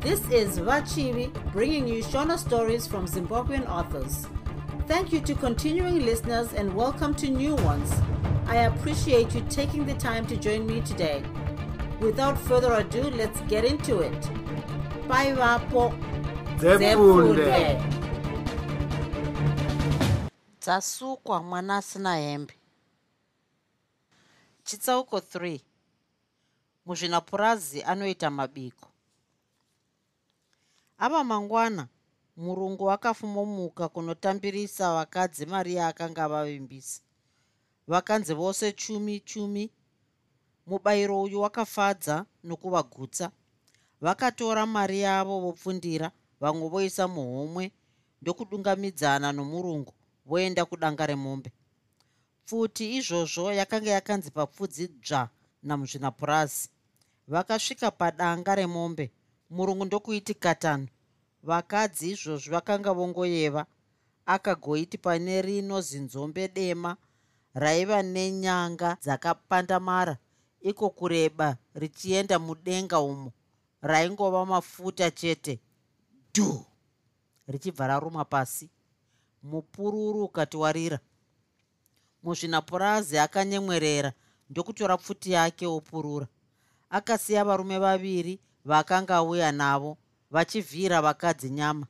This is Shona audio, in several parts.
This is Vachivi bringing you Shona stories from Zimbabwean authors. Thank you to continuing listeners and welcome to new ones. I appreciate you taking the time to join me today. Without further ado, let's get into it. Bye, Vapo. Zefunde. dzasukwa mwana asina hembe chitsauko 3 muzvinapurazi anoita mabiko ava mangwana murungu akafumomuka kunotambirisa vakadzi mariya akanga avavimbisa vakanzi vose chumi chumi mubayiro uyu wakafadza nokuvagutsa. Vakatora mari yavo vopfundira vamwe voisa muhomwe ndokudungamidzana nomurungu voenda kudanga remombe. Pfuti izvozvo yakanga yakanzi papfudzi dzva namuzvinapurazi vakasvika padanga remombe murungu ndokuiti katano vakadzi izvozvi vakanga vongoyeva. Akagoiti pane rinozi nzombe dema raiva nenyanga dzakapandamara. Iko kureba richienda mudenga umo. Raingova mafuta chete. Dhu! Richibva raruma pasi. Mupururu ukati warira muzvinapurazi akanyemwerera ndokutora pfuti yake opurura. Akasiya varume vaviri vakanga auya navo vachivhira vakadzi nyama.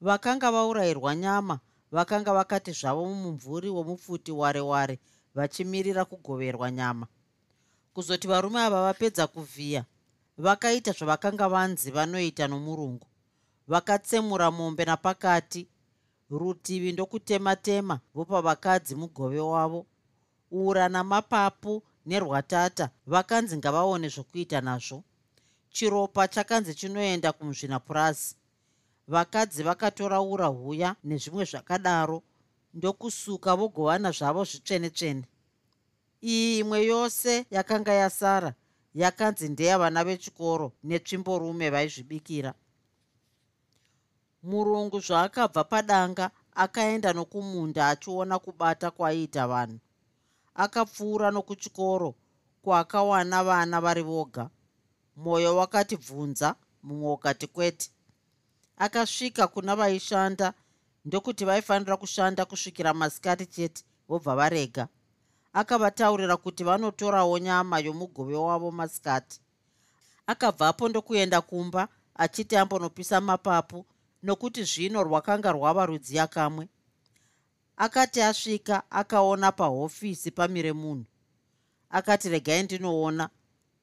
Vakanga vaurayirwa nyama vakanga vakati zvavo mumumvuri womupfuti ware ware vachimirira kugoverwa nyama. Kuzoti varume ava vapedza kuvhiya vakaita zvavakanga vanzi vanoita nomurungu. Vakatsemura mombe napakati rutivi ndokutema-tema vopa vakadzi mugove wavo. Ura namapapu nerwatata vakanzi ngavaone zvokuita nazvo chiropa chakanzi chinoenda kumuzvinapurazi vakadzi vakatora ura huya nezvimwe zvakadaro ndokusuka vogovana zvavo zvitsvene-tsvene. Iyi imwe yose yakanga yasara yakanzi ndeyavana vechikoro netsvimborume vaizvibikira. Murungu zvaakabva padanga akaenda nokumunda achiona kubata kwaiita vanhu. Akapfuura nokuchikoro kwakawana vana vari voga mwoyo wakati bvunza mumwe ukati kwete. Akasvika kuna vaishanda ndokuti vaifanira kushanda kusvikira masikati chete vobva varega. Akavataurira kuti vanotorawo nyama yomugove wavo masikati. Akabvapo ndokuenda kumba achiti ambonopisa mapapu nokuti zvino rwakanga rwava rudziya kamwe akati asvika akaona pahofisi pamire munhu. Akati regai ndinoona.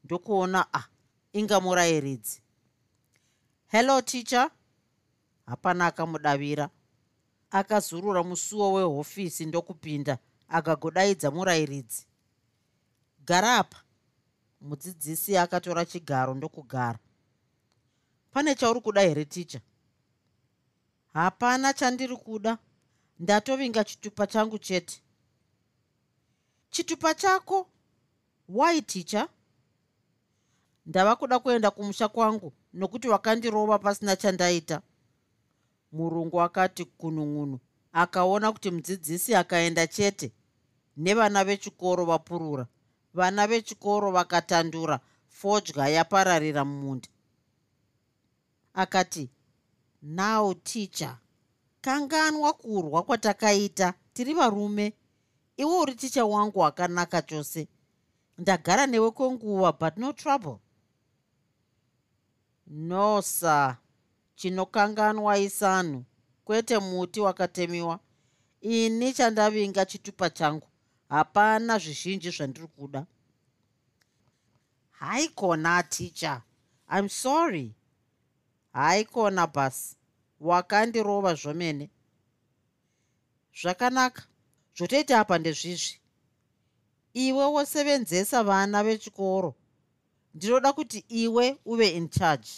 Ndokuona ah, inga murayiridzi hello teacher. Hapana akamudavira. Akazurura musuwo wehofisi ndokupinda akagodaidza murayiridzi gara apa. Mudzidzisi akatora chigaro ndokugara. Pane chauri kuda here ticha hapana chandiri kuda. Ndatovinga chitupa changu chete. Chitupa chako? Why ticha ndava kuda kuenda kumusha kwangu nokuti wakandirova pasina chandaita. Murungu akati kunun'unu akaona kuti mudzidzisi akaenda chete nevana vechikoro vapurura. Vana vechikoro vakatandura fodya yapararira mumunda. Akati now ticha kanganwa kurwa kwatakaita. Tiri varume. Iwe uri ticha wangu wakanaka chose. Ndagara newe kwenguva but no trouble no sir chinokanganwa isanhu kwete muti wakatemiwa. Ini chandavinga chitupa changu hapana zvizhinji zvandiri kuda haikona ticha im sorry. Haikona basi wakandirova zvomene. Zvakanaka. Zvotoita apa ndezvizvi. Iwe wosevenzesa vana vechikoro ndinoda kuti iwe uve in charge.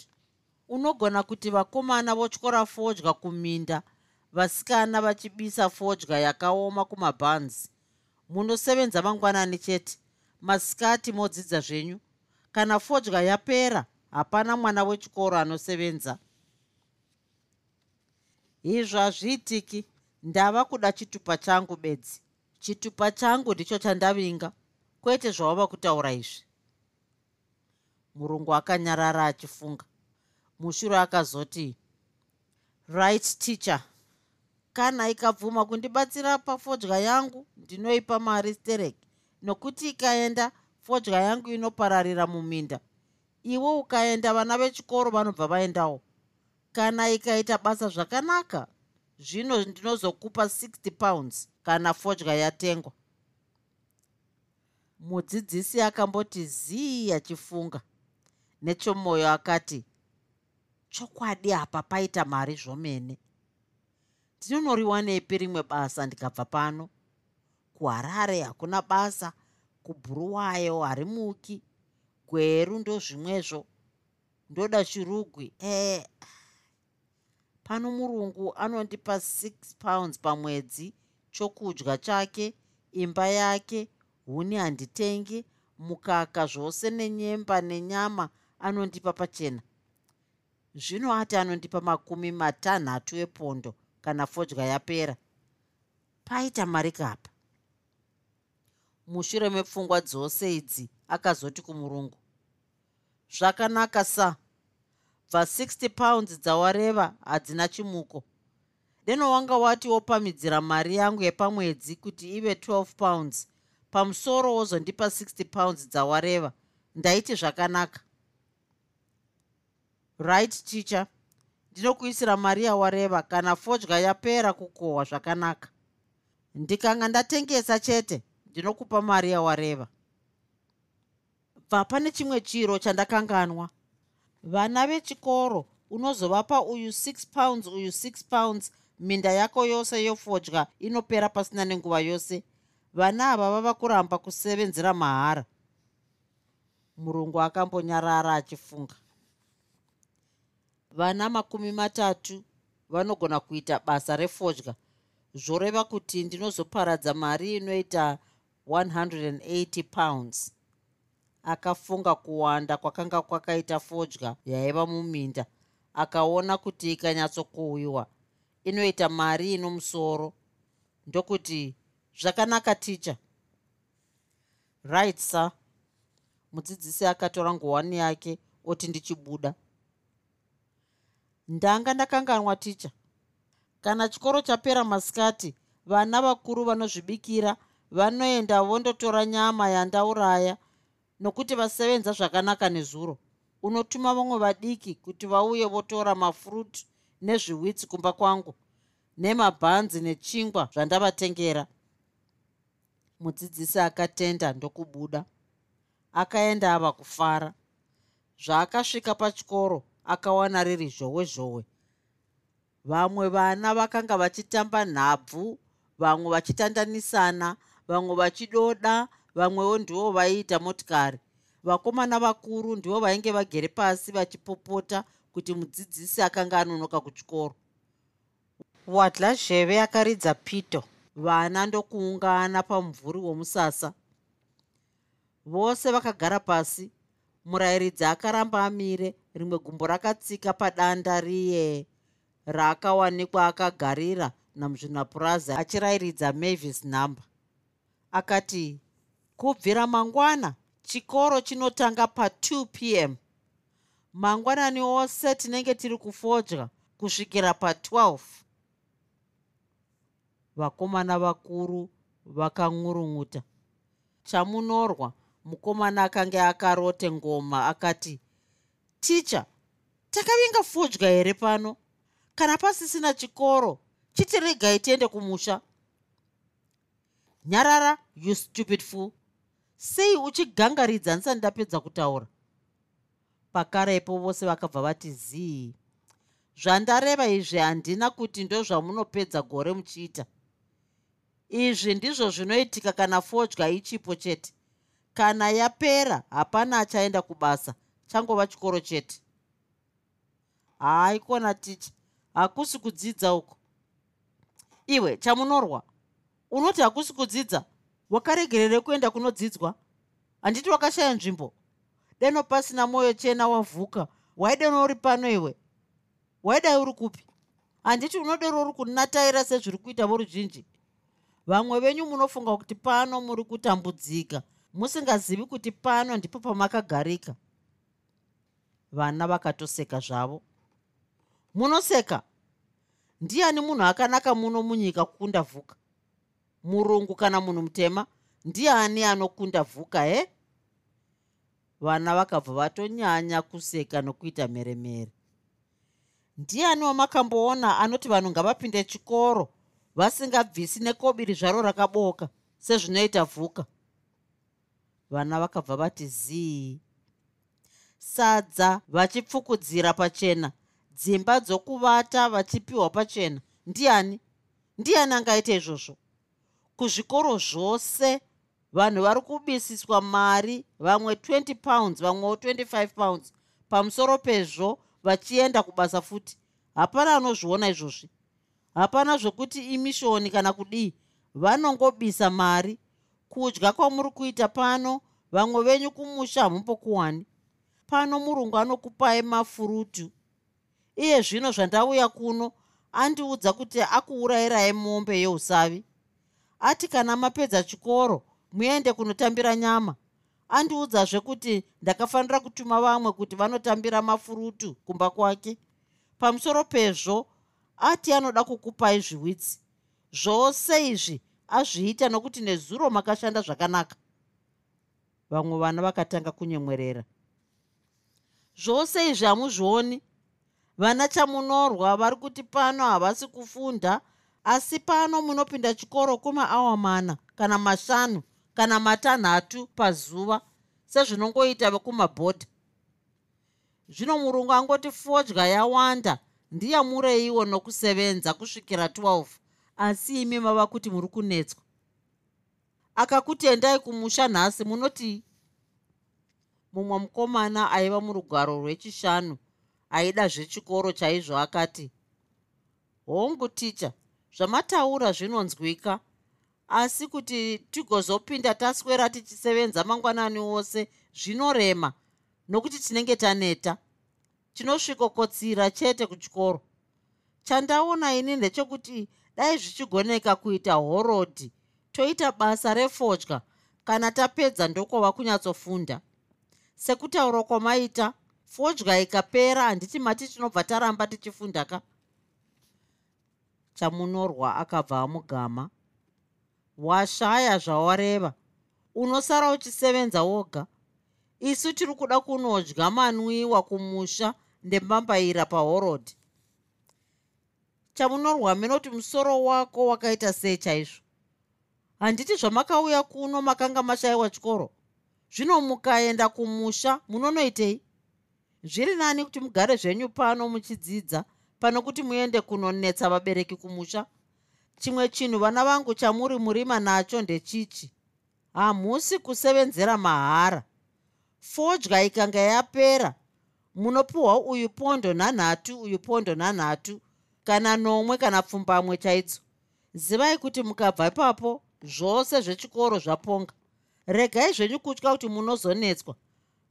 Unogona kuti vakomana votyora fodya kuminda vasikana vachibisa fodya yakaoma kumabhanzi. Munosevenza mangwanani chete masikati modzidza zvenyu. Kana fodya yapera hapana mwana wechikoro anosevenza. Izvo hazviitiki ndava kuda chitupa changu bedzi. Chitupa changu ndicho chandavinga. Kwete zvawava kutaura izvi murungu akanyarara achifunga. Mushure akazoti right teacher. Kana ikabvuma kundibatsira pafodya yangu ndinoipa mari sterek nokuti ikaenda fodya yangu inopararira muminda. Iwo ukaenda vana vechikoro vanobva vaendawo. Kana ikaita basa zvakanaka zvino ndinozokupa 60 pounds kana fodya yatengwa. Mudzidzisi akamboti zii achifunga nechomwoyo akati chokwadi apa paita mari zvomene. Ndinonoriwanepi rimwe basa ndikabva pano? Kuharare hakuna basa kubhuruwayo harimuki gweru ndozvimwezvo ndoda chirugwi ee pano murungu anondipa 6 pounds pamwedzi chokudya chake imba yake huni handitengi mukaka zvose nenyemba nenyama anondipa pachena. Zvino ati anondipa makumi matanhatu epondo kana fodya yapera. Paita mari kapa. Mushure mepfungwa dzose idzi akazoti kumurungu zvakanaka sa? Bva 60 pounds dzawareva hadzina chimuko. Deno wanga wati wopamidzira mari yangu yepamwedzi kuti ive 12 pounds pamusoro wozondipa 60 pounds dzawareva. Ndaiti zvakanaka right teacher? Ndinokuisira mari yawareva kana fodya yapera kukohwa zvakanaka. Ndikanga ndatengesa chete ndinokupa mari yawareva bva pane chimwe chiro chandakanganwa. Vana vechikoro unozovapa uyu 6 pounds uyu 6 pounds minda yako yose yofodya inopera pasina nenguva yose. Vana ava vava kuramba kusevenzera mahara. Murungu akambonyarara achifunga vana makumi matatu vanogona kuita basa refodya zvoreva kuti ndinozoparadza mari inoita 180 pounds. Akafunga kuwanda kwakanga kwakaita fodya yaiva muminda. Akaona kuti ikanyatsokuhwiwa inoita mari ino musoro. Ndokuti zvakanaka ticha right sir. Mudzidzisi akatora nguwani yake oti ndichibuda ndanga ndakanganwa ticha kana chikoro chapera masikati vana vakuru vanozvibikira vanoenda vondotora nyama yandauraya nokuti vasevenza zvakanaka nezuro. Unotuma vamwe vadiki kuti vauye votora mafuruti nezviwitsi kumba kwangu nemabhanzi nechingwa zvandavatengera. Mudzidzisi akatenda ndokubuda. Akaenda ava kufara zvaakasvika pachikoro akawana riri zhowe zhowe. Vamwe vana vakanga vachitamba nhabvu vamwe vachitandanisana vamwe vachidoda vamwewo ndivo vaiita motikari. Vakomana vakuru ndivo vainge vagere pasi vachipopota kuti mudzidzisi akanga anonoka kuchikoro. Wadla zheve akaridza pito. Vana ndokuungana pamumvuri womusasa. Vose vakagara pasi murayiridzi akaramba amire rimwe gumbo rakatsika padanda riye raakawanikwa akagarira namuzvinapurazi achirayiridza mavis number akati kubvira mangwana chikoro chinotanga pa2 p m. Mangwanani ose tinenge tiri kufodya kusvikira pa12 vakomana vakuru vakang'urung'uta chamunorwa mukomana akanga akarote ngoma akati ticha takavinga fodya here pano? Kana pasisina chikoro chitiregai tiende kumusha? Nyarara you stupid fool. Sei uchigangaridza? Ndisati ndapedza kutaura. Pakarepo vose vakabva vati zii zvandareva izvi handina kuti ndozvamunopedza gore muchiita. Izvi ndizvo zvinoitika kana fodya ichipo chete kana yapera hapana achaenda kubasa. Changova chikoro chete. Haaikona ticha. Hakusi kudzidza uko. Iwe chamunorwa unoti hakusi kudzidza wakaregerere kuenda kunodzidzwa? Handiti wakashaya nzvimbo. Deno pasina mwoyo chena wavhuka waideno uri pano iwe. Waidai uri kupi? Handiti unodero uri kunataira sezviri kuita voruzhinji. Vamwe venyu munofunga kuti pano muri kutambudzika musingazivi kuti pano ndipo pamakagarika. Vana vakatoseka zvavo. Munoseka. Ndiani munhu akanaka muno munyika kukunda vhuka murungu kana munhu mutema ndiani anokunda vhuka he? Vana vakabva vatonyanya kuseka nokuita mheremhere. Ndiani wamakamboona anoti vanhu ngavapinde chikoro vasingabvisi nekobiri zvaro rakaboka sezvinoita vhuka vana vakabva vati zii. Sadza vachipfukudzira pachena dzimba dzokuvata vachipiwa pachena. Ndiani? Ndiani angaita izvozvo? Kuzvikoro zvose vanhu vari kubisiswa mari vamwe 20 pounds vamwewo 25 pounds. Pamusoro pezvo vachienda kubasa futi. Hapana anozviona izvozvi. Hapana zvokuti imishoni kana kudii. Vanongobisa mari kudya kwamuri kuita pano vamwe venyu kumusha hamumbokuwani pano murungu anokupai mafurutu. Iye zvino zvandauya kuno andiudza kuti akuurayirai mombe yeusavi. Ati kana mapedza chikoro muende kunotambira nyama. Andiudzazve kuti ndakafanira kutuma vamwe kuti vanotambira mafurutu kumba kwake. Pamusoro pezvo ati anoda kukupai zviwitsi. Zvose izvi azviita nokuti nezuro makashanda zvakanaka. Vamwe vana vakatanga kunyemwerera. Zvose izvi hamuzvioni. Vana chamunorwa vari kuti pano havasi kufunda asi pano munopinda chikoro kumaawa mana kana mashanu kana matanhatu pazuva sezvinongoita vekumabhodha zvino murungu angoti fodya yawanda ndiyamureiwo nokusevenza kusvikira 12 asi imi mava kuti muri kunetswa. Akakutendai kumusha nhasi munoti mumwe mukomana aiva murugwaro rwechishanu aida zvechikoro chaizvo akati hongu ticha zvamataura zvinonzwika asi kuti tigozopinda taswera tichisevenza mangwanani wose zvinorema nokuti tinenge taneta. Tinosvikokotsira chete kuchikoro. Chandaona ini ndechekuti dai zvichigoneka kuita horodhi. Toita basa refodya. Kana tapedza ndokova kunyatsofunda. Sekutaura kwamaita fodya ikapera. Handiti mati tinobva taramba tichifunda ka? Chamunorwa akabva amugama. Washaya zvawareva. Unosara uchisevenza woga. Isu tiri kuda kunodya manwiwa kumusha ndembambaira pahorodhi chamunorwa minoti musoro wako wakaita sei chaizvo. Handiti zvamakauya kuno makanga mashayiwa chikoro. Zvino mukaenda kumusha munonoitei? Zviri nani kuti mugare zvenyu pano muchidzidza pano kuti muende kunonetsa vabereki kumusha? Chimwe chinhu vana vangu chamuri murima nacho ndechichi. Hamusi kusevenzera mahara. Fodya ikanga yapera. Munopiwa uyu pondo nhanhatu uyu pondo nhanhatu kana nomwe kana pfumbamwe chaidzo zivai kuti mukabva ipapo zvose zvechikoro zvaponga. Regai zvenyu kutya kuti munozonetswa.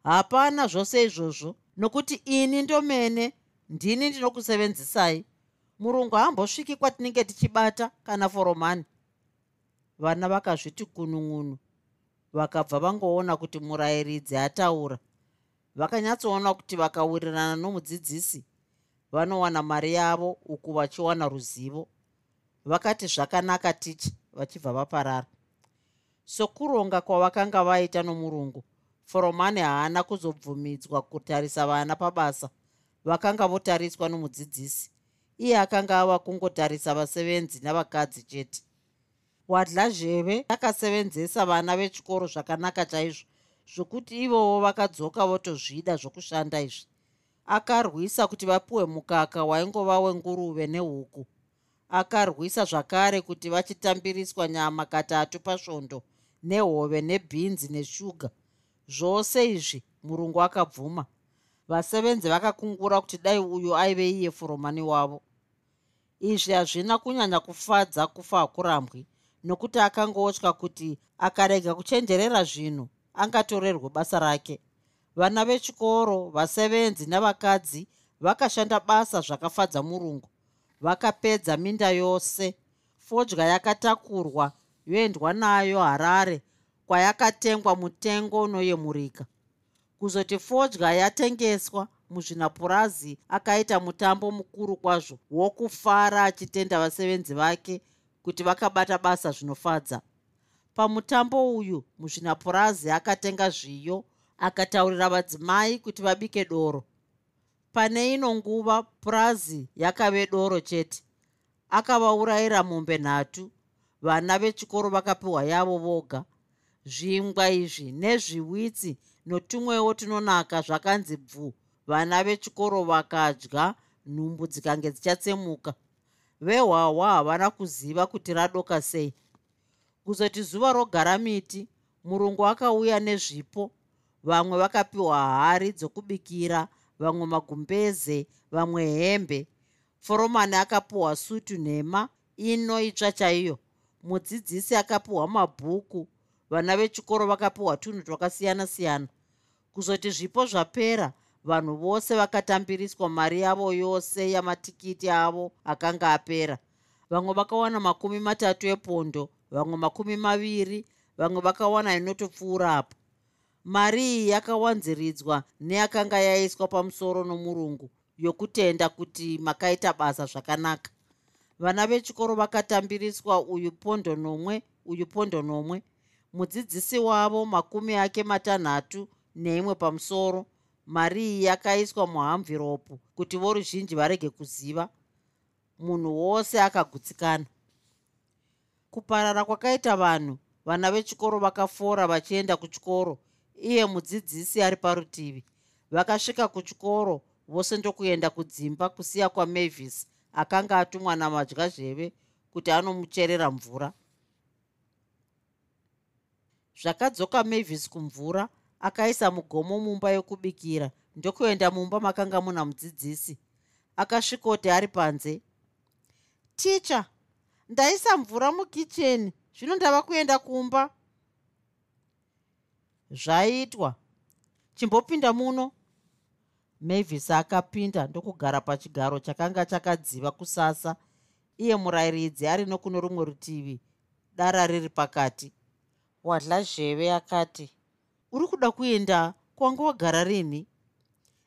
Hapana zvose izvozvo nokuti ini ndomene ndini ndinokusevenzisai. Murungu haambosviki kwatinenge tichibata kana foromani. Vana vakazviti kunun'unu vakabva vangoona kuti murayiridzi ataura. Vakanyatsoona kuti vakawirirana nomudzidzisi vanowana mari yavo uku vachiwana ruzivo vakati zvakanaka ticha vachibva vaparara. Sokuronga kwavakanga vaita nomurungu foromani haana kuzobvumidzwa kutarisa vana pabasa vakanga votariswa nomudzidzisi. Iye akanga ava kungotarisa vasevenzi navakadzi chete. Wadla zheve akasevenzesa vana vechikoro zvakanaka chaizvo zvokuti ivowo vakadzoka votozvida zvokushanda izvi akarwisa kuti vapiwe mukaka waingova wenguruve nehuku. Akarwisa zvakare kuti vachitambiriswa nyama katatu pasvondo nehove nebhinzi neshuga. Zvose izvi murungu akabvuma. Vasevenzi vakakungura kuti dai uyu aive iye furomani wavo. Izvi hazvina kunyanya kufadza kufa hakurambwi nokuti akangotya kuti akarega kuchenjerera zvinhu angatorerwe basa rake vana vechikoro vasevenzi navakadzi vakashanda basa zvakafadza murungu. Vakapedza minda yose. Fodya yakatakurwa yoendwa nayo harare kwayakatengwa mutengo unoyemurika kuzoti fodya yatengeswa muzvinapurazi akaita mutambo mukuru kwazvo wokufara achitenda vasevenzi vake kuti vakabata basa zvinofadza. Pamutambo uyu muzvinapurazi akatenga zviyo akataurira vadzimai kuti vabike doro. Pane ino nguva purazi yakave doro chete. Akavaurayira mombe nhatu. Vana vechikoro vakapiwa yavo voga. Zvingwa izvi nezviwitsi notumwewo tunonaka zvakanzi bvu. Vana vechikoro vakadya nhumbu dzikange dzichatsemuka vehwahwa havana kuziva kuti radoka sei. Kuzoti zuva rogara miti murungu akauya nezvipo vamwe vakapiwa hari dzokubikira vamwe magumbeze vamwe hembe. Foromani akapiwa sutu nhema inoitsva chaiyo. Mudzidzisi akapiwa mabhuku vana vechikoro vakapiwa tunhu twakasiyana-siyana kuzoti zvipo zvapera vanhu vose vakatambiriswa mari yavo yose yamatikiti avo akanga apera. Vamwe vakawana makumi matatu epondo vamwe makumi maviri vamwe vakawana inotopfuura apo mari iyi yakawanziridzwa neyakanga yaiswa pamusoro nomurungu yokutenda kuti makaita basa zvakanaka. Vana vechikoro vakatambiriswa uyu pondo nomwe uyu pondo nomwe. Mudzidzisi wavo makumi ake matanhatu neimwe pamusoro. Mari iyi yakaiswa muhamviropu kuti voruzhinji varege kuziva. Munhu wose akagutsikana. Kuparara kwakaita vanhu vana vechikoro vakafora vachienda kuchikoro iye mudzidzisi ari parutivi. Vakasvika kuchikoro vose ndokuenda kudzimba kusiya kwamavis akanga atumwa namadyazheve kuti anomucherera mvura. Zvakadzoka mavis kumvura akaisa mugomo mumba yokubikira. Ndokuenda mumba makanga muna mudzidzisi. Akasvikoti ari panze ticha ndaisa mvura mukicheni zvino ndava kuenda kumba zvaitwa. Chimbopinda muno mavis akapinda ndokugara pachigaro chakanga chakadziva kusasa iye murayiridzi ari nokuno rumwe rutivi dara riri pakati. Wadla zheve akati uri kuda kuenda kwanga wagara rini?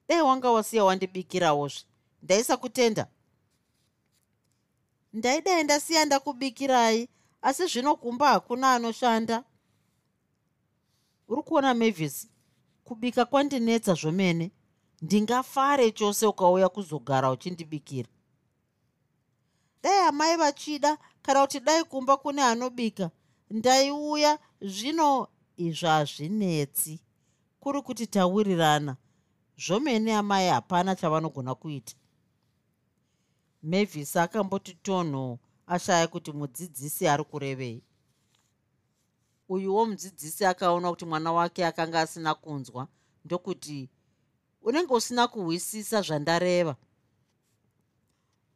Dai wanga wasiya wandibikirawozve ndaisa kutenda. Ndaidai ndasiya ndakubikirai asi zvino kumba hakuna anoshanda uri kuona mavis? Kubika kwandinetsa zvomene. Ndingafare chose ukauya kuzogara uchindibikira dai amai vachida kana kuti dai kumba kune anobika ndaiuya. Zvino izvo hazvinetsi. Kuri kuti tawirirana zvomene amai hapana chavanogona kuita. Mavis akamboti tonho ashaya kuti mudzidzisi ari kurevei uyuwo mudzidzisi akaona kuti mwana wake akanga asina kunzwa ndokuti unenge usina kuhwisisa zvandareva.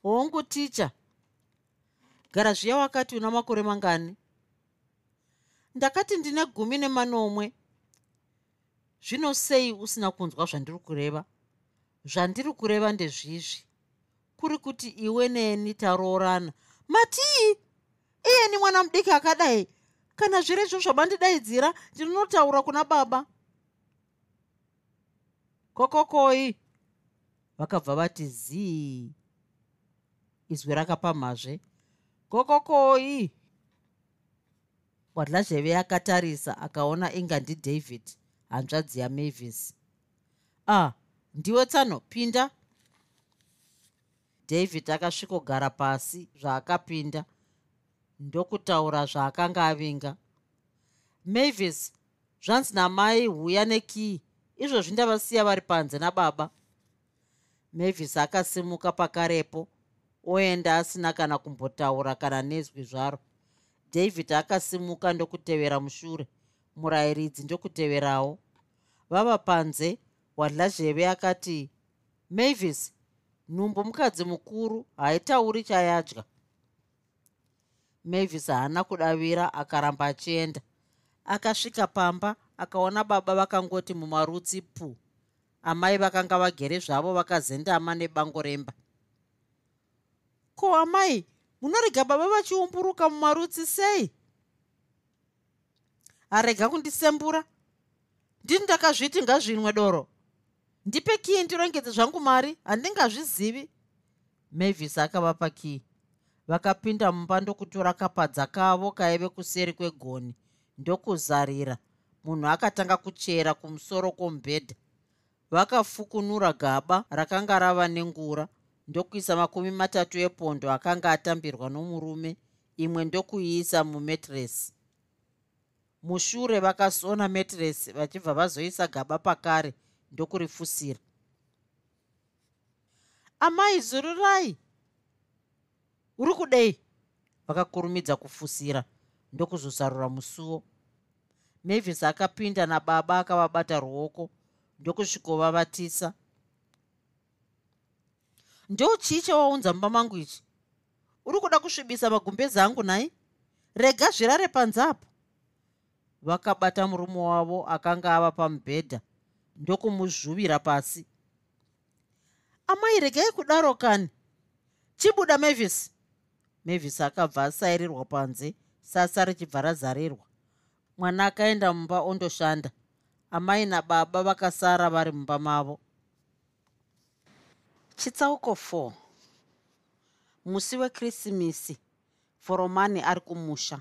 Hongu ticha gara zviya wakati una makore mangani? Ndakati ndine gumi nemanomwe zvino sei usina kunzwa zvandiri kureva? Zvandiri kureva ndezvizvi. Kuri kuti iwe neni taroorana. Matii iyeni mwana mudiki akadai kana zviri izvo zvamandidaidzira ndinotaura kuna baba. Kokokoi. Vakabva vati zii izwi rakapamhazve. Kokokoi. Wadlazheve akatarisa akaona inga ndidavid hanzvadzi yamavis ah ndiwe tsano pinda. David akasvikogara pasi zvaakapinda ndokutaura zvaakanga avinga. Mavis zvanzi namai huya nekii? Izvozvi ndavasiya vari panze nababa. Mavis akasimuka pakarepo oenda asina kana kumbotaura kana nezwi zvaro. David akasimuka ndokutevera mushure murayiridzi ndokuteverawo. Vava panze wadlazheve akati mavis nhumbu mukadzi mukuru haitauri chayadya mavis haana kudavira akaramba achienda. Akasvika pamba akaona baba vakangoti mumarutsi pu amai vakanga vagere zvavo vakazendama nebango remba. Ko amai munorega baba vachiumburuka mumarutsi sei? Arega kundisembura? Ndini ndakazviti ngazvinwe doro. Ndipe kii ndirongedze zvangu mari? Handingazvizivi. Mavis akavapa kii vakapinda mumba ndokutora kapadza kavo kaive kuseri kwegoni ndokuzarira. Munhu akatanga kuchera kumusoro kwomubhedha. Vakafukunura gaba rakanga rava nengura ndokuisa makumi matatu epondo akanga atambirwa nomurume imwe ndokuiisa mumetresi mushure vakasona metresi vachibva vazoisa gaba pakare ndokurifusira. Amai zururai uri kudei? Vakakurumidza kufusira ndokuzosarura musuwo mavis akapinda nababa akavabata ruoko ndokusvikovavatisa ndo chii chawaunza mumba mangu ichi? Uri kuda kusvibisa magumbezi angu nai? Rega zvirare panzapo. Vakabata murume wavo akanga ava pamubhedha ndokumuzvuvira pasi. Amai regai kudaro kani. Chibuda mavis mavis akabva asairirwa panze sasa richibva razarirwa. Mwana akaenda mumba ondoshanda. Amai nababa vakasara vari mumba mavo. Chitsauko 4 musi wekrisimisi foromani ari kumusha.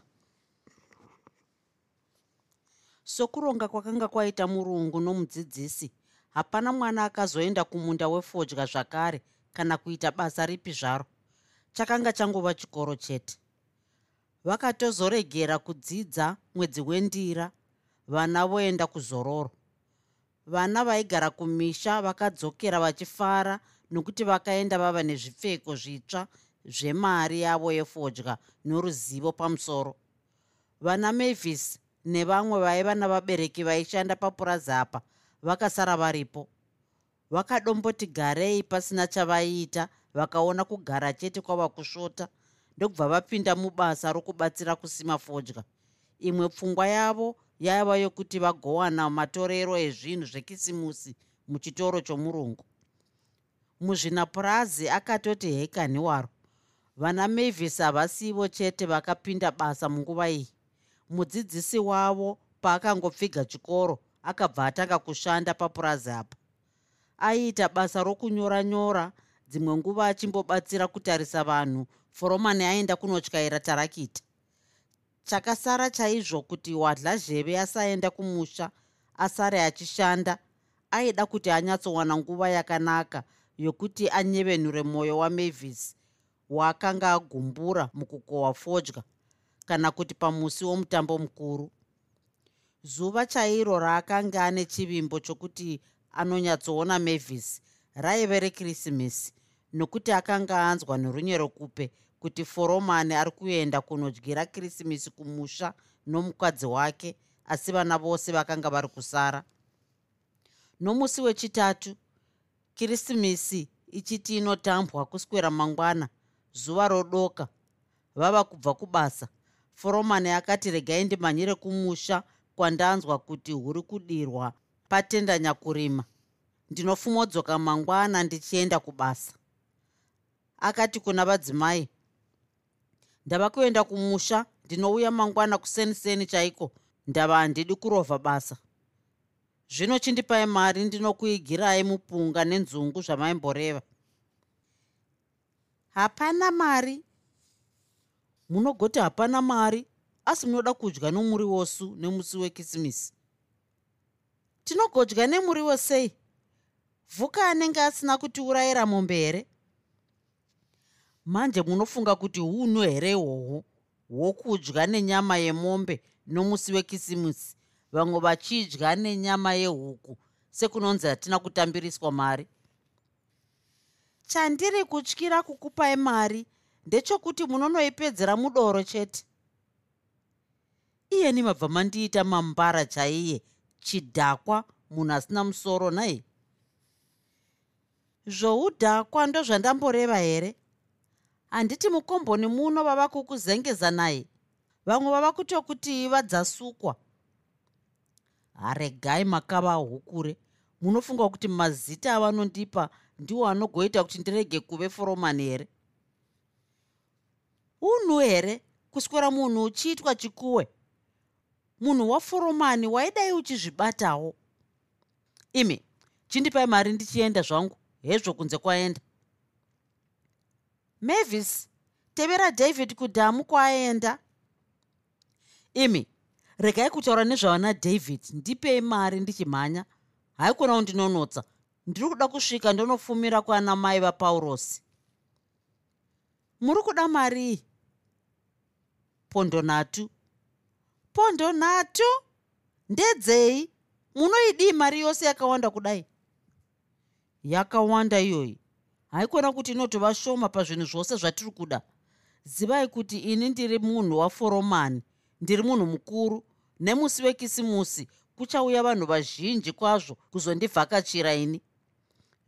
Sokuronga kwakanga kwaita murungu nomudzidzisi hapana mwana akazoenda kumunda wefodya zvakare kana kuita basa ripi zvaro chakanga changova chikoro chete. Vakatozoregera kudzidza mwedzi wendira vana voenda kuzororo. Vana vaigara kumisha vakadzokera vachifara nokuti vakaenda vava nezvipfeko zvitsva zvemari yavo yefodya noruzivo pamusoro. Vana mavis nevamwe vaiva navabereki vaishanda papurazi apa vakasara varipo. Vakadomboti garei pasina chavaiita vakaona kugara chete kwava kusvota ndokubva vapinda mubasa rokubatsira kusima fodya. Imwe pfungwa yavo yaiva yokuti vagowana matorero ezvinhu zvekisimusi muchitoro chomurungu. Muzvinapurazi akatoti hekani waro vana mavis havasivo chete vakapinda basa munguva iyi. Mudzidzisi wavo paakangopfiga chikoro akabva atanga kushanda papurazi apa. Aiita basa rokunyora nyora dzimwe nguva achimbobatsira kutarisa vanhu. Foromani aenda kunotyaira tarakita chakasara chaizvo kuti wadla zheve asaenda kumusha asare achishanda. Aida kuti anyatsowana nguva yakanaka yokuti anyevenure mwoyo wamavis waakanga agumbura mukukohwa fodya kana kuti pamusi womutambo mukuru. Zuva chairo raakanga ane chivimbo chokuti anonyatsoona mavis raive rekrisimisi nokuti akanga anzwa nerunyero kupe kuti foromani ari kuenda kunodyira krisimisi kumusha nomukadzi wake asi vana vose vakanga vari kusara. Nomusi wechitatu krisimisi ichiti inotambwa kuswera mangwana zuva rodoka vava kubva kubasa. Foromani akati regai ndimhanyire kumusha kwandanzwa kuti huri kudirwa patendanya kurima ndinofumodzoka mangwana ndichienda kubasa akati kuna vadzimai ndava kuenda kumusha ndinouya mangwana kuseniseni chaiko? Ndava handidi kurovha basa. Zvino chindipai mari ndinokuigirai mupunga nenzungu zvamaimboreva. Hapana mari. Munogoti hapana mari asi munoda kudya nomuriwosu nemusi wekisimisi. Tinogodya nemuriwo sei vhuka anenge asina kutiurayira mombe here manje munofunga kuti huno here ihwohwo hwokudya nenyama yemombe nomusi wekisimusi. Vamwe vachidya nenyama yehuku. Sekunonzi hatina kutambiriswa mari. Chandiri kutyira kukupai mari ndechokuti munonoipedzera mudoro chete. Iyeni mabva mandiita mambara chaiye chidhakwa munhu asina musoro nai zvoudhakwa ndozvandamboreva here handiti mukomboni muno vava kukuzengeza naye. Vamwe vava kutokuti vadzasukwa. Haregai makava hukure munofunga kuti mazita avanondipa ndiwo anogoita kuti ndirege kuve foromani here? Unhu here? Kuswera munhu uchiitwa chikuwe? Munhu waforomani waidai uchizvibatawo? Imi chindipai mari ndichienda zvangu. Hezvo kunze kwaenda mavis tevera david kudhamu kwaaenda imi regai kutaura nezvavana david. Ndipei mari ndichimhanya. Haikona kundinonotsa ndiri kuda kusvika ndonofumira kwana mai vapaurosi muri kuda marii pondo nhatu pondo nhatu ndedzei. Munoidii mari yose yakawanda kudai? Yakawanda iyoyi haikona kuti inotova shoma pazvinhu zvose zvatiri kuda. Zivai kuti ini ndiri munhu waforomani ndiri munhu mukuru nemusi wekisimusi kuchauya vanhu vazhinji kwazvo kuzondivhakachira ini.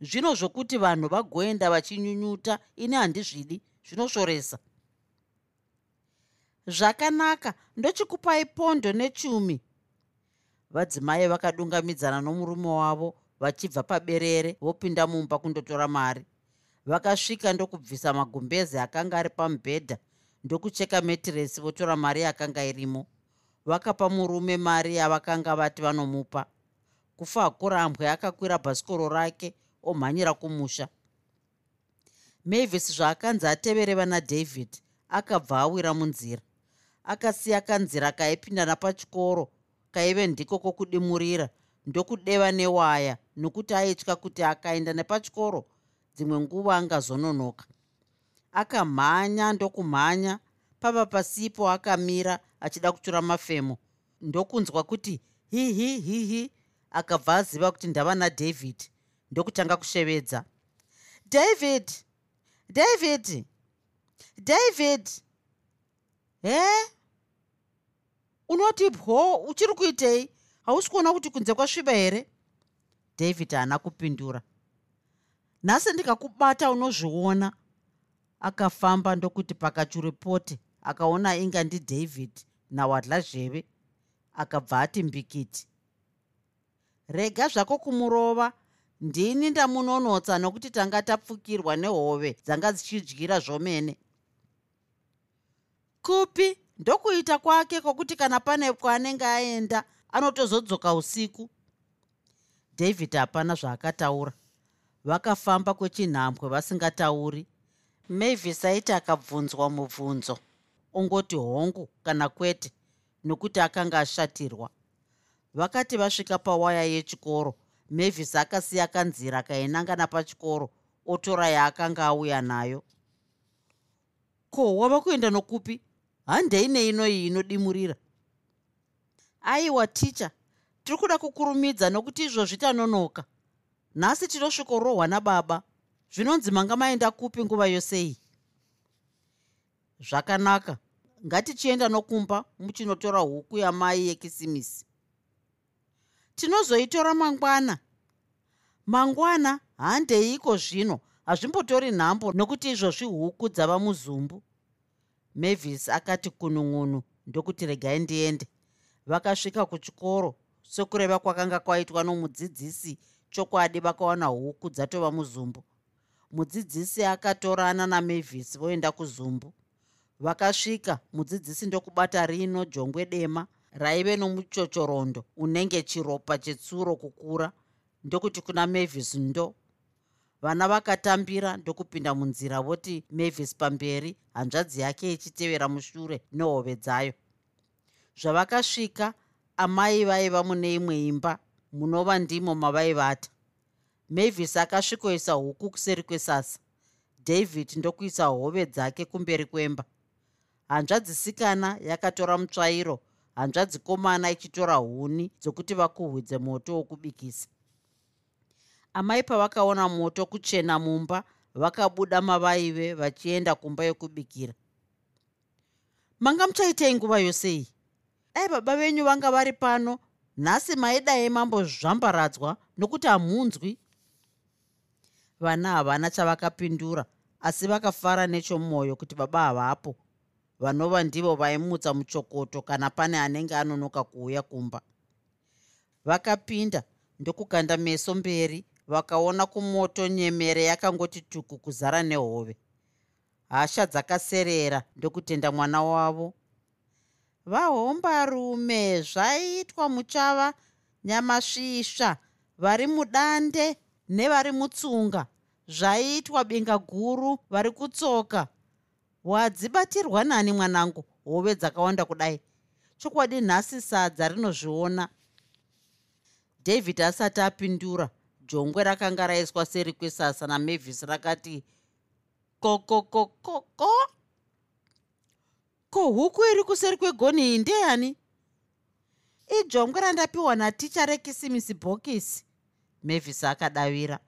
Zvino zvokuti vanhu vagoenda vachinyunyuta ini handizvidi zvinoshoresa. Zvakanaka ndochikupai pondo nechumi. Vadzimai vakadungamidzana nomurume wavo vachibva paberere vopinda mumba kundotora mari vakasvika ndokubvisa magumbezi akanga ari pamubhedha ndokucheka metiresi votora mari yakanga irimo. Vakapa murume mari yavakanga vati vanomupa. Kufa kurambwe akakwira bhasikoro rake omhanyira kumusha. Mavis zvaakanzi atevere vana david akabva awira munzira. Akasiya kanzira kaipinda napachikoro kaive ndiko kwokudimurira ndokudeva newaya nokuti aitya kuti akaenda nepachikoro dzimwe nguva angazononoka. Akamhanya ndokumhanya pava pasipo akamira achida kutura mafemo. Ndokunzwa kuti hihi hihi akabva aziva kuti ndava nadavid ndokutanga kushevedza. David david david he? Unoti bwo uchiri kuitei? Hausi kuona kuti kunze kwasviba here? David haana kupindura nhasi ndikakubata unozviona. Akafamba ndokuti pakachuripoti akaona inga ndidavid nawadla zheve akabva ati mbikiti. Rega zvako kumurova ndini ndamunonotsa nokuti tanga tapfukirwa nehove dzanga dzichidyira zvomene. Kupi? Ndokuita kwake kwokuti kana pane kwaanenge aenda anotozodzoka usiku? David hapana zvaakataura vakafamba kwechinhambwe vasingatauri. Mavis aiti akabvunzwa mubvunzo ongoti hongu kana kwete nokuti akanga ashatirwa. Vakati vasvika pawaya yechikoro mavis akasiya kanzira kainanga napachikoro otora yaakanga auya nayo. Ko wava kuenda nokupi? Handei neinoyi inodimurira. Aiwa ticha tiri kuda kukurumidza nokuti izvozvi tanonoka nhasi tinosvikorohwa nababa. Zvinonzi manga maenda kupi nguva yose iyi? Zvakanaka. Ngatichienda nokumba muchinotora huku yamai yekisimisi. Tinozoitora mangwana. Mangwana handeiko zvino? Hazvimbotori nhambo nokuti izvozvi huku dzava muzumbu. Mavis akati kunun'unu ndokuti regai ndiende. Vakasvika kuchikoro. Sekureva kwakanga kwaitwa nomudzidzisi chokwadi vakawana huku dzatova muzumbu. Mudzidzisi akatorana namavis voenda kuzumbu. Vakasvika mudzidzisi ndokubata rino jongwe dema raive nomuchochorondo unenge chiropa chetsuro kukura ndokuti kuna mavis ndo. Vana vakatambira ndokupinda munzira voti mavis pamberi hanzvadzi yake ichitevera mushure nehove dzayo. Zvavakasvika amai vaiva mune imwe imba munova ndimo mavaivata. Mavis akasvikoisa huku kuseri kwesasa. David ndokuisa hove dzake kumberi kwemba. Hanzvadzisikana yakatora mutsvairo hanzvadzikomana ichitora huni dzokuti vakuhwidze moto wokubikisa. Amai pavakaona moto kuchena mumba vakabuda mavaive vachienda kumba yokubikira. Manga muchaitei nguva yose iyi? Dai baba venyu vanga vari pano nhasi maidai mambozvambaradzwa nokuti hamunzwi. Vana havana chavakapindura asi vakafara nechomwoyo kuti baba havapo. Vanova ndivo vaimutsa muchokoto kana pane anenge anonoka kuuya kumba. Vakapinda ndokukanda meso mberi vakaona kumoto nyemere yakangoti tuku kuzara nehove. Hasha dzakaserera ndokutenda mwana wavo vahombarume zvaiitwa muchava nyamasvisva vari mudande nevari mutsunga. Zvaiitwa binga guru vari kutsoka. Wadzibatirwa nani mwanangu? Hove dzakawanda kudai. Chokwadi nhasi sadza rinozviona. David asati apindura jongwe rakanga raiswa seri kwesasa namavis rakati kokokokoko ko huku iri kuseri kwegoni iyi ndeyani ijongwe randapiwa naticha rekisimisi bhokisi mavis akadavira.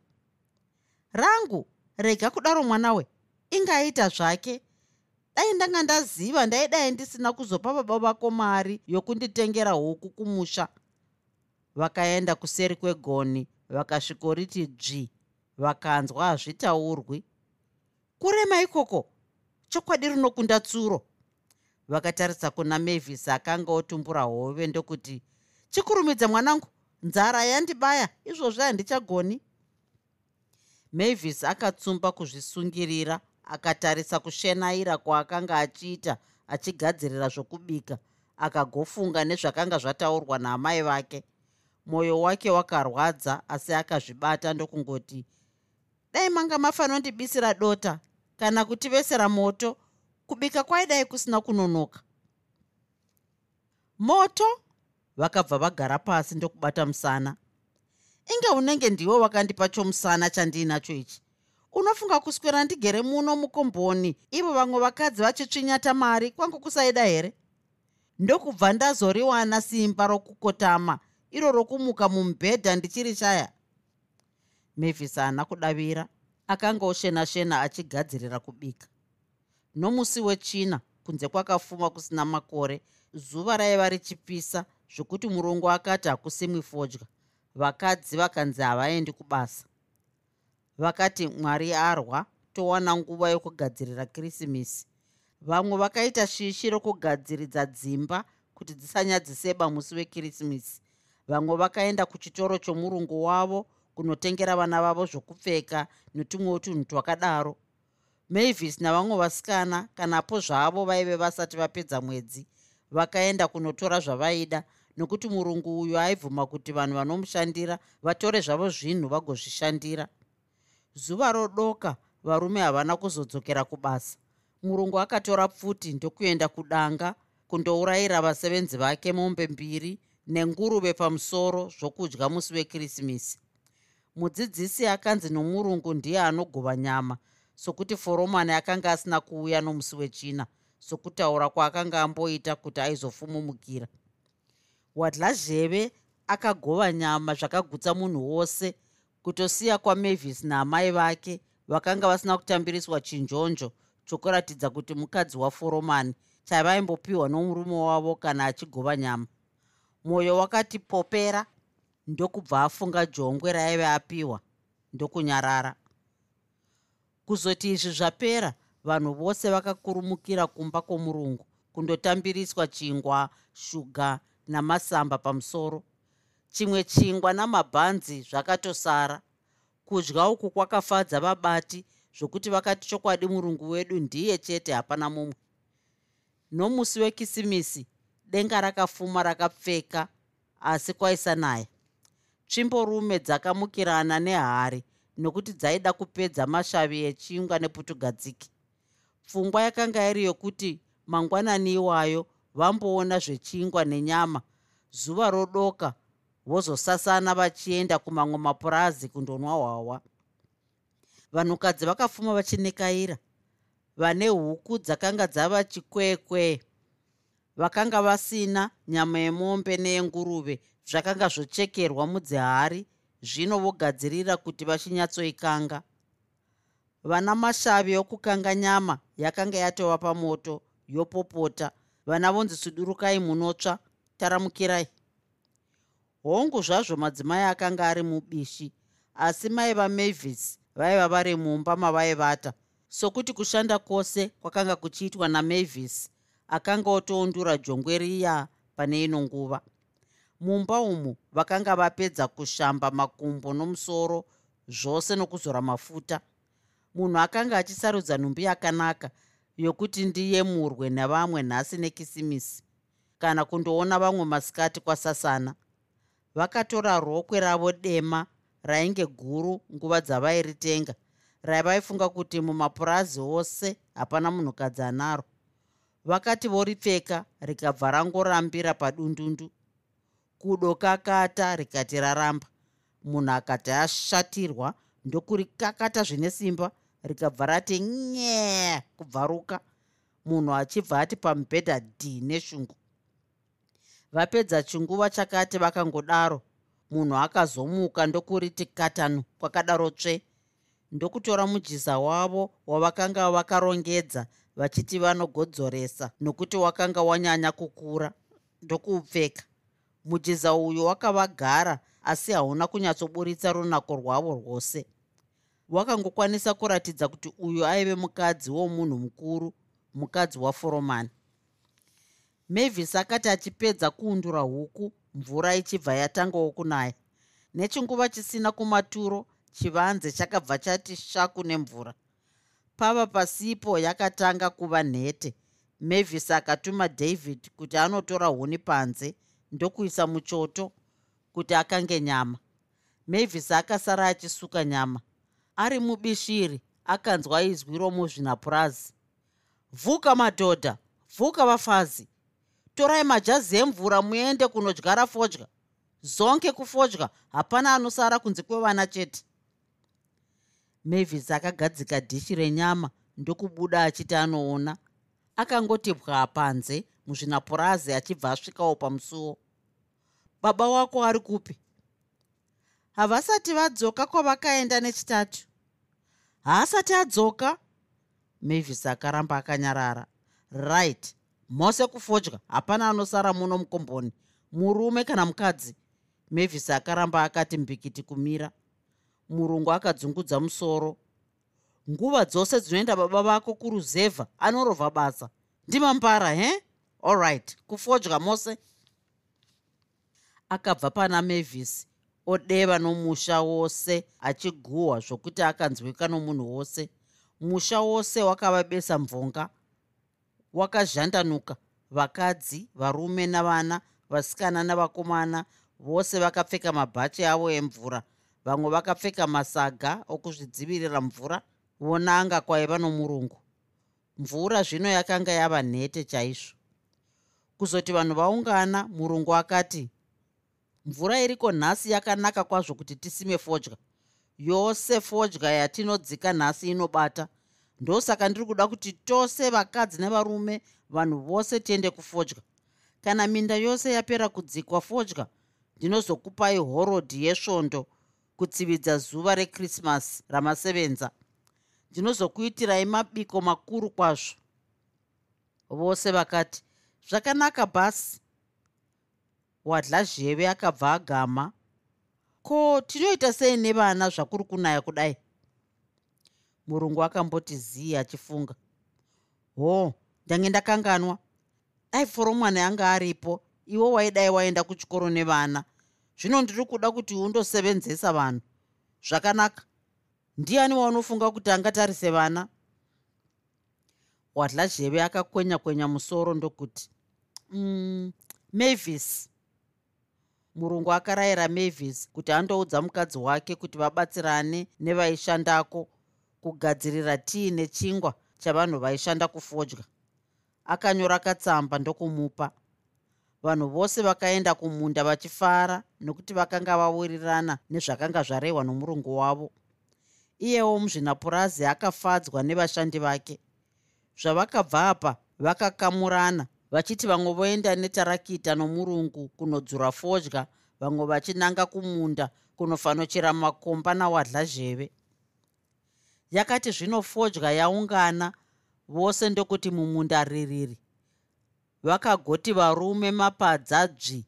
Rangu rega kudaro mwanawe ingaita zvake. Dai ndanga ndaziva ndaidai ndisina kuzopa baba vako mari yokunditengera huku kumusha. Vakaenda kuseri kwegoni vakasvikoriti dzvi vakanzwa hazvitaurwi. Kurema ikoko chokwadi rinokunda tsuro vakatarisa kuna mavis akanga otumbura hove ndokuti chikurumidza mwanangu nzara yandibaya izvozvi handichagoni. Mavis akatsumba kuzvisungirira akatarisa kushenaira kwaakanga achiita achigadzirira zvokubika akagofunga nezvakanga zvataurwa naamai vake. Mwoyo wake wakarwadza asi akazvibata ndokungoti dai manga mafanondibisira dota kana kutivesera moto kubika kwaidai kusina kunonoka. Moto vakabva vagara pasi ndokubata musana. Inge unenge ndiwo wakandipa chomusana chandiinacho ichi? Unofunga kuswera ndigere muno mukomboni ivo vamwe vakadzi vachitsvinyata mari kwangu kusaida here? Ndokubva ndazoriwana simba rokukotama iro rokumuka mumubhedha ndichiri shaya mavis haana kudavira akanga oshena shena achigadzirira kubika nomusi wechina kunze kwakafuma kusina makore zuva raiva richipisa zvokuti murongo akati hakusimwi fodya. Vakadzi vakanzi havaendi kubasa. Vakati mwari arwa towana nguva yokugadzirira krisimisi. Vamwe vakaita shishi rokugadziridza dzimba kuti dzisanyadziseba musi wekrisimisi. Vamwe vakaenda kuchitoro chomurungu wavo kunotengera vana vavo zvokupfeka netumwewo tunhu twakadaro mavis navamwe vasikana kanapo zvavo vaive vasati vapedza mwedzi vakaenda kunotora zvavaida nokuti murungu uyu aibvuma kuti vanhu vanomushandira vatore zvavo zvinhu vagozvishandira. Zuva rodoka varume havana kuzodzokera kubasa. Murungu akatora pfuti ndokuenda kudanga kundourayira vasevenzi vake mombe mbiri nenguruve pamusoro zvokudya musi wekrisimisi. Mudzidzisi akanzi nomurungu ndiye anogova nyama sokuti foromani akanga asina kuuya nomusi wechina sokutaura kwaakanga amboita kuti aizofumumukira. Wadlazheve akagova nyama zvakagutsa munhu wose kutosiya kwamavis naamai vake vakanga vasina kutambiriswa chinjonjo chokuratidza kuti mukadzi waforomani chavaimbopiwa nomurume wavo kana achigova nyama. Mwoyo wakati popera ndokubva afunga jongwe raaive apiwa ndokunyarara kuzoti izvi zvapera vanhu vose vakakurumukira kumba kwomurungu kundotambiriswa chingwa shuga namasamba pamusoro. Chimwe chingwa namabhanzi zvakatosara. Kudya uku kwakafadza vabati zvokuti vakati chokwadi murungu wedu ndiye chete hapana mumwe. Nomusi wekisimisi denga rakafuma rakapfeka asi kwaisanaya tsvimborume dzakamukirana nehari nokuti dzaida kupedza mashavi echingwa neputugadziki. Pfungwa yakanga iri yokuti mangwanani iwayo vamboona zvechingwa nenyama. Zuva rodoka vozosasana vachienda kumamwe mapurazi kundonwa hwawa vanhukadzi vakafuma vachinekaira vane huku dzakanga dzava chikwekwe. Vakanga vasina nyama yemombe neyenguruve zvakanga zvochekerwa mudzihari zvino vogadzirira kuti vachinyatsoikanga vana mashavi okukanga nyama yakanga yatova pamoto yopopota. Vana vonzi sudurukai munotsva taramukirai. Hongu zvazvo madzimai akanga ari mubishi asi mai vamavis vaiva vari mumba mavaivata. Sokuti kushanda kwose kwakanga kuchiitwa namavis akanga otoundura jongwe riya pane ino nguva mumba umu vakanga vapedza kushamba makumbo nomusoro zvose nokuzora mafuta. Munhu akanga achisarudza nhumbi yakanaka yokuti ndiyemurwe navamwe nhasi nekisimisi kana kundoona vamwe masikati kwasasana. Vakatora rokwe ravo dema rainge guru nguva dzavairitenga raivaifunga kuti mumapurazi ose hapana munhukadzi anaro. Vakati voripfeka rikabva rangorambira padundundu kudokakata rikati raramba. Munhu akati ashatirwa ndokurikakata zvine simba rikabva rati nye kubvaruka. Munhu achibva ati pamubhedha d neshungu. Vapedza chinguva chakati vakangodaro munhu akazomuka ndokuriti katanu kwakadaro tsve. Ndokutora mujiza wavo wavakanga vakarongedza vachiti vanogodzoresa nokuti wakanga wanyanya kukura ndokuupfeka mujiza uyu wakavagara asi hauna kunyatsoburitsa runako rwavo rwose. Wakangokwanisa kuratidza kuti uyu aive mukadzi womunhu mukuru mukadzi waforomani mavis akati achipedza kuundura huku mvura ichibva yatangawo kunaya nechinguva chisina kumaturo chivanze chakabva chati shaku nemvura. Pava pasipo yakatanga kuva nhete. Mavis akatuma david kuti anotora huni panze ndokuisa muchoto kuti akange nyama. Mavis akasara achisuka nyama. Ari mubishiri akanzwa izwi romuzvinapurazi vhuka madhodha vhuka vafazi. Torai majazi emvura muende kunodyara fodya. Zonke kufodya hapana anosara kunze kwevana chete. Mavis akagadzika dhishi renyama ndokubuda achiti anoona akangoti bwa panze muzvinapurazi achibva asvikawo pamusuwo baba wako ari kupi? Havasati vadzoka kwavakaenda nechitatu. Haasati adzoka? Mavis akaramba akanyarara. Right. Mose kufodya? Hapana anosara muno mukomboni. Murume kana mukadzi? Mavis akaramba akati mbikiti kumira. Murungu akadzungudza musoro nguva dzose dzinoenda baba vako kuruzevha anorovha basa. Ndimambara he? Allright kufodya mose. Akabva pana mavis odeva nomusha wose achiguhwa zvokuti akanzwika nomunhu wose. Musha wose wakavabesa mvonga wakazhandanuka. Vakadzi varume navana vasikana navakomana vose vakapfeka mabhachi avo emvura. Vamwe vakapfeka masaga okuzvidzivirira mvura vonanga kwaiva nomurungu. Mvura zvino yakanga yava nhete chaizvo. Kuzoti vanhu vaungana murungu akati mvura iriko nhasi yakanaka kwazvo kuti tisime fodya? Yose fodya yatinodzika nhasi inobata. Ndosaka ndiri kuda kuti tose vakadzi nevarume vanhu vose tiende kufodya. Kana minda yose yapera kudzikwa fodya ndinozokupai horodhi yesvondo kutsividza zuva rekrismasi ramasevenza ndinozokuitirai mabiko makuru kwazvo. Vose vakati zvakanaka bhasi wadla zheve akabva agama ko tinoita sei nevana zvakuri kunaya kudai? Murungu akamboti zii achifunga ho ndange ndakanganwa. Dai foromwana yanga aripo iwo waidai waenda kuchikoro nevana. Zvino ndiri kuda kuti undosevenzesa vanhu. Zvakanaka ndiani waunofunga kuti angatarise vana? Wadla zheve akakwenya kwenya musoro ndokuti mm, mavis. Murungu akarayira mavis kuti andoudza mukadzi wake kuti vabatsirane nevaishandako kugadzirira tii nechingwa chavanhu vaishanda kufodya. Akanyora katsamba ndokumupa. Vanhu vose vakaenda kumunda vachifara nokuti vakanga vawirirana nezvakanga zvarehwa nomurungu wavo iyewo muzvinapurazi akafadzwa nevashandi vake. Zvavakabva apa vakakamurana vachiti vamwe voenda netarakita nomurungu kunodzura fodya vamwe vachinanga kumunda kunofanochera makomba nawadla zheve. Yakati zvino fodya yaungana vose ndokuti mumunda ririri. Vakagoti varume mapadza dzvi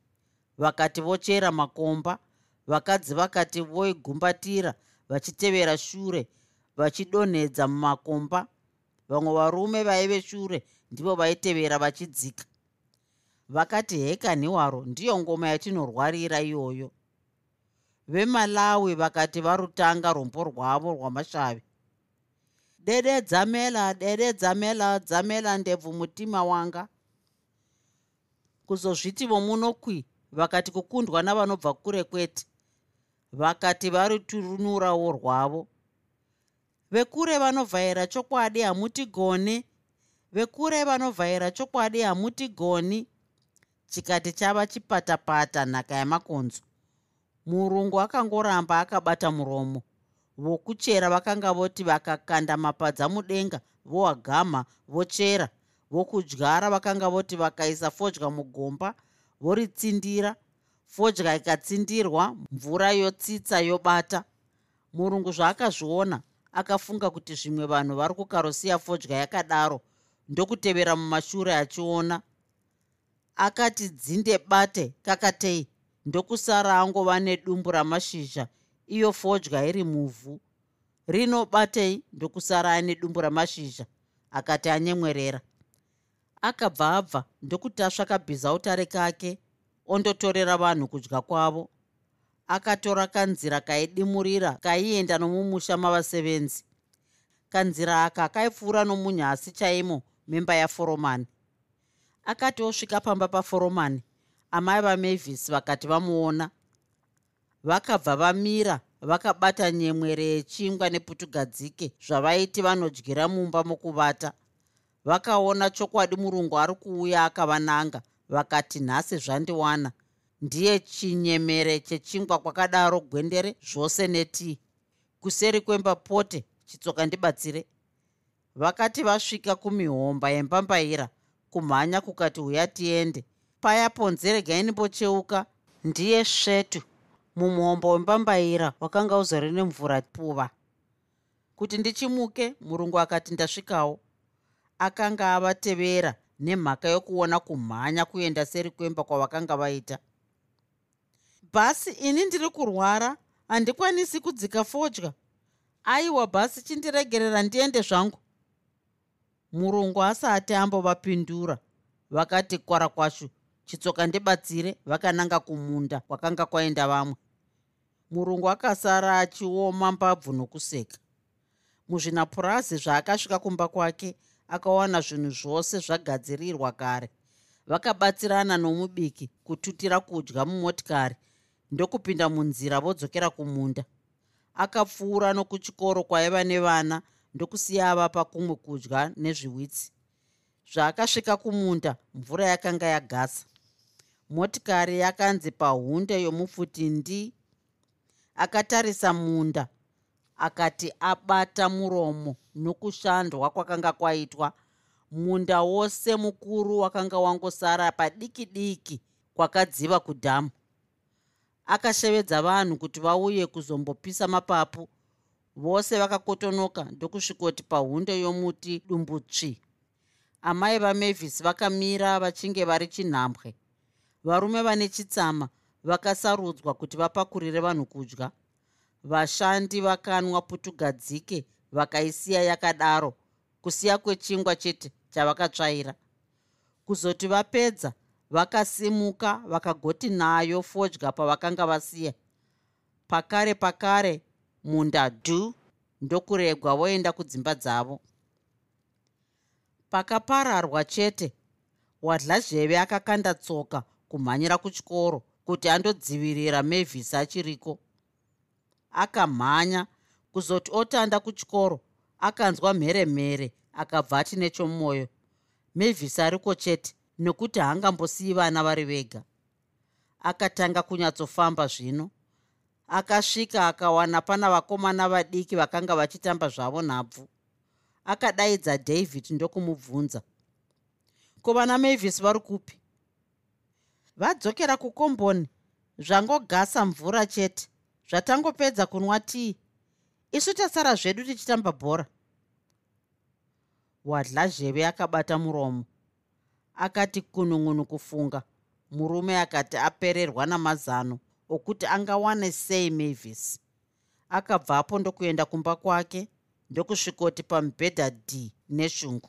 vakati vochera makomba vakadzi vakati voigumbatira vachitevera shure vachidonhedza mumakomba. Vamwe varume vaive shure ndivo vaitevera vachidzika. Vakati hekani waro ndiyo ngoma yatinorwarira iyoyo. Vemalawi vakati varutanga rombo rwavo rwamashavi. Dede dzamela dede dzamela dzamela ndebvu mutima wanga. Kuzozviti vomunokwi vakati kukundwa navanobva kure kwete vakati variturunurawo rwavo vekure vanovhaira chokwadi hamutigoni vekure vanovhaira chokwadi hamutigoni chikati chava chipatapata nhaka yamakonzo. Murungu akangoramba akabata muromo. Vokuchera vakanga voti vakakanda mapadza mudenga voagamha vochera. Vokudyara vakanga voti vakaisa fodya mugomba voritsindira fodya ikatsindirwa mvura yotsitsa yobata. Murungu zvaakazviona akafunga kuti zvimwe vanhu vari kukarosiya fodya yakadaro ndokutevera mumashure achiona. Akati dzinde bate kakatei ndokusara angova nedumbu ramashizha iyo fodya iri muvhu. Rino batei ndokusara ane dumbu ramashizha akati anyemwerera. Akabva abva ndokuti asvaka bhizautare kake ondotorera vanhu kudya kwavo. Akatora kanzira kaidimurira kaienda nomumusha mavasevenzi. Kanzira aka kaipfuura nomunyasi chaimo memba yaforomani. Akati osvika pamba paforomani amai vamavis vakati vamuona. Vakabva vamira vakabata nyemwere yechingwa neputugadzike zvavaiti vanodyira mumba mokuvata. Vakaona chokwadi murungu ari kuuya akavananga vakati nhasi zvandiwana. Ndiye chinyemere chechingwa kwakadaro gwendere zvose netii kuseri kwemba pote chitsoka ndibatsire. Vakati vasvika kumihomba yembambaira kumhanya kukati huya tiende. Paya ponze regai nimbocheuka ndiye svetu mumuhombo wembambaira wakanga uzori nemvura puva. Kuti ndichimuke murungu akati ndasvikawo. Akanga avatevera nemhaka yokuona kumhanya kuenda seri kwemba kwavakanga vaita bhasi ini ndiri kurwara handikwanisi kudzika fodya. Aiwa bhasi chindiregerera ndiende zvangu. Murungu asati ambovapindura vakati kwara kwashu chitsoka ndibatsire vakananga kumunda kwakanga kwaenda vamwe. Murungu akasara achioma mbabvu nokuseka. Muzvinapurazi zvaakasvika kumba kwake akawana zvinhu zvose zvagadzirirwa kare. Vakabatsirana nomubiki kututira kudya mumotikari ndokupinda munzira vodzokera kumunda. Akapfuura nokuchikoro kwaiva nevana ndokusiya vapa kumwe kudya nezviwitsi. Zvaakasvika kumunda mvura yakanga yagasa. Motikari yakanzi pahunde yomufuti ndi akatarisa munda akati abata muromo nokushandwa kwakanga kwaitwa. Munda wose mukuru wakanga wangosara padiki diki kwakadziva kudhamu. Akashevedza vanhu kuti vauye kuzombopisa mapapu. Vose vakakotonoka ndokusvikoti pahunde yomuti dumbutsvi. Amai vamavis vakamira vachinge vari chinhambwe varume vane chitsama vakasarudzwa kuti vapakurire vanhu kudya vashandi vakanwa putugadzike vakaisiya yakadaro kusiya kwechingwa chete chavakatsvaira. Kuzoti vapedza vakasimuka vakagoti nayo fodya pavakanga vasiya. Pakare pakare munda dhu ndokuregwa voenda kudzimba dzavo. Pakapararwa chete wadlazheve akakanda tsoka kumhanyira kuchikoro kuti andodzivirira mavis achiriko akamhanya. Kuzoti otanda kuchikoro akanzwa mheremhere akabva ati nechomwoyo mavis ariko chete nekuti haangambosiyi vana vari vega. Akatanga kunyatsofamba zvino. Akasvika akawana pana vakomana vadiki vakanga vachitamba zvavo nhabvu. Akadaidza david ndokumubvunza. Ko vana mavis vari kupi? Vadzokera kukomboni zvangogasa mvura chete zvatangopedza kunwa tii? Isu tasara zvedu tichitamba bhora. Wadlazheve akabata muromo. Akati kunun'unu kufunga murume akati apererwa namazano okuti angawane sei mavis. Akabvapo ndokuenda kumba kwake ndokusvikoti pamubhedha d neshungu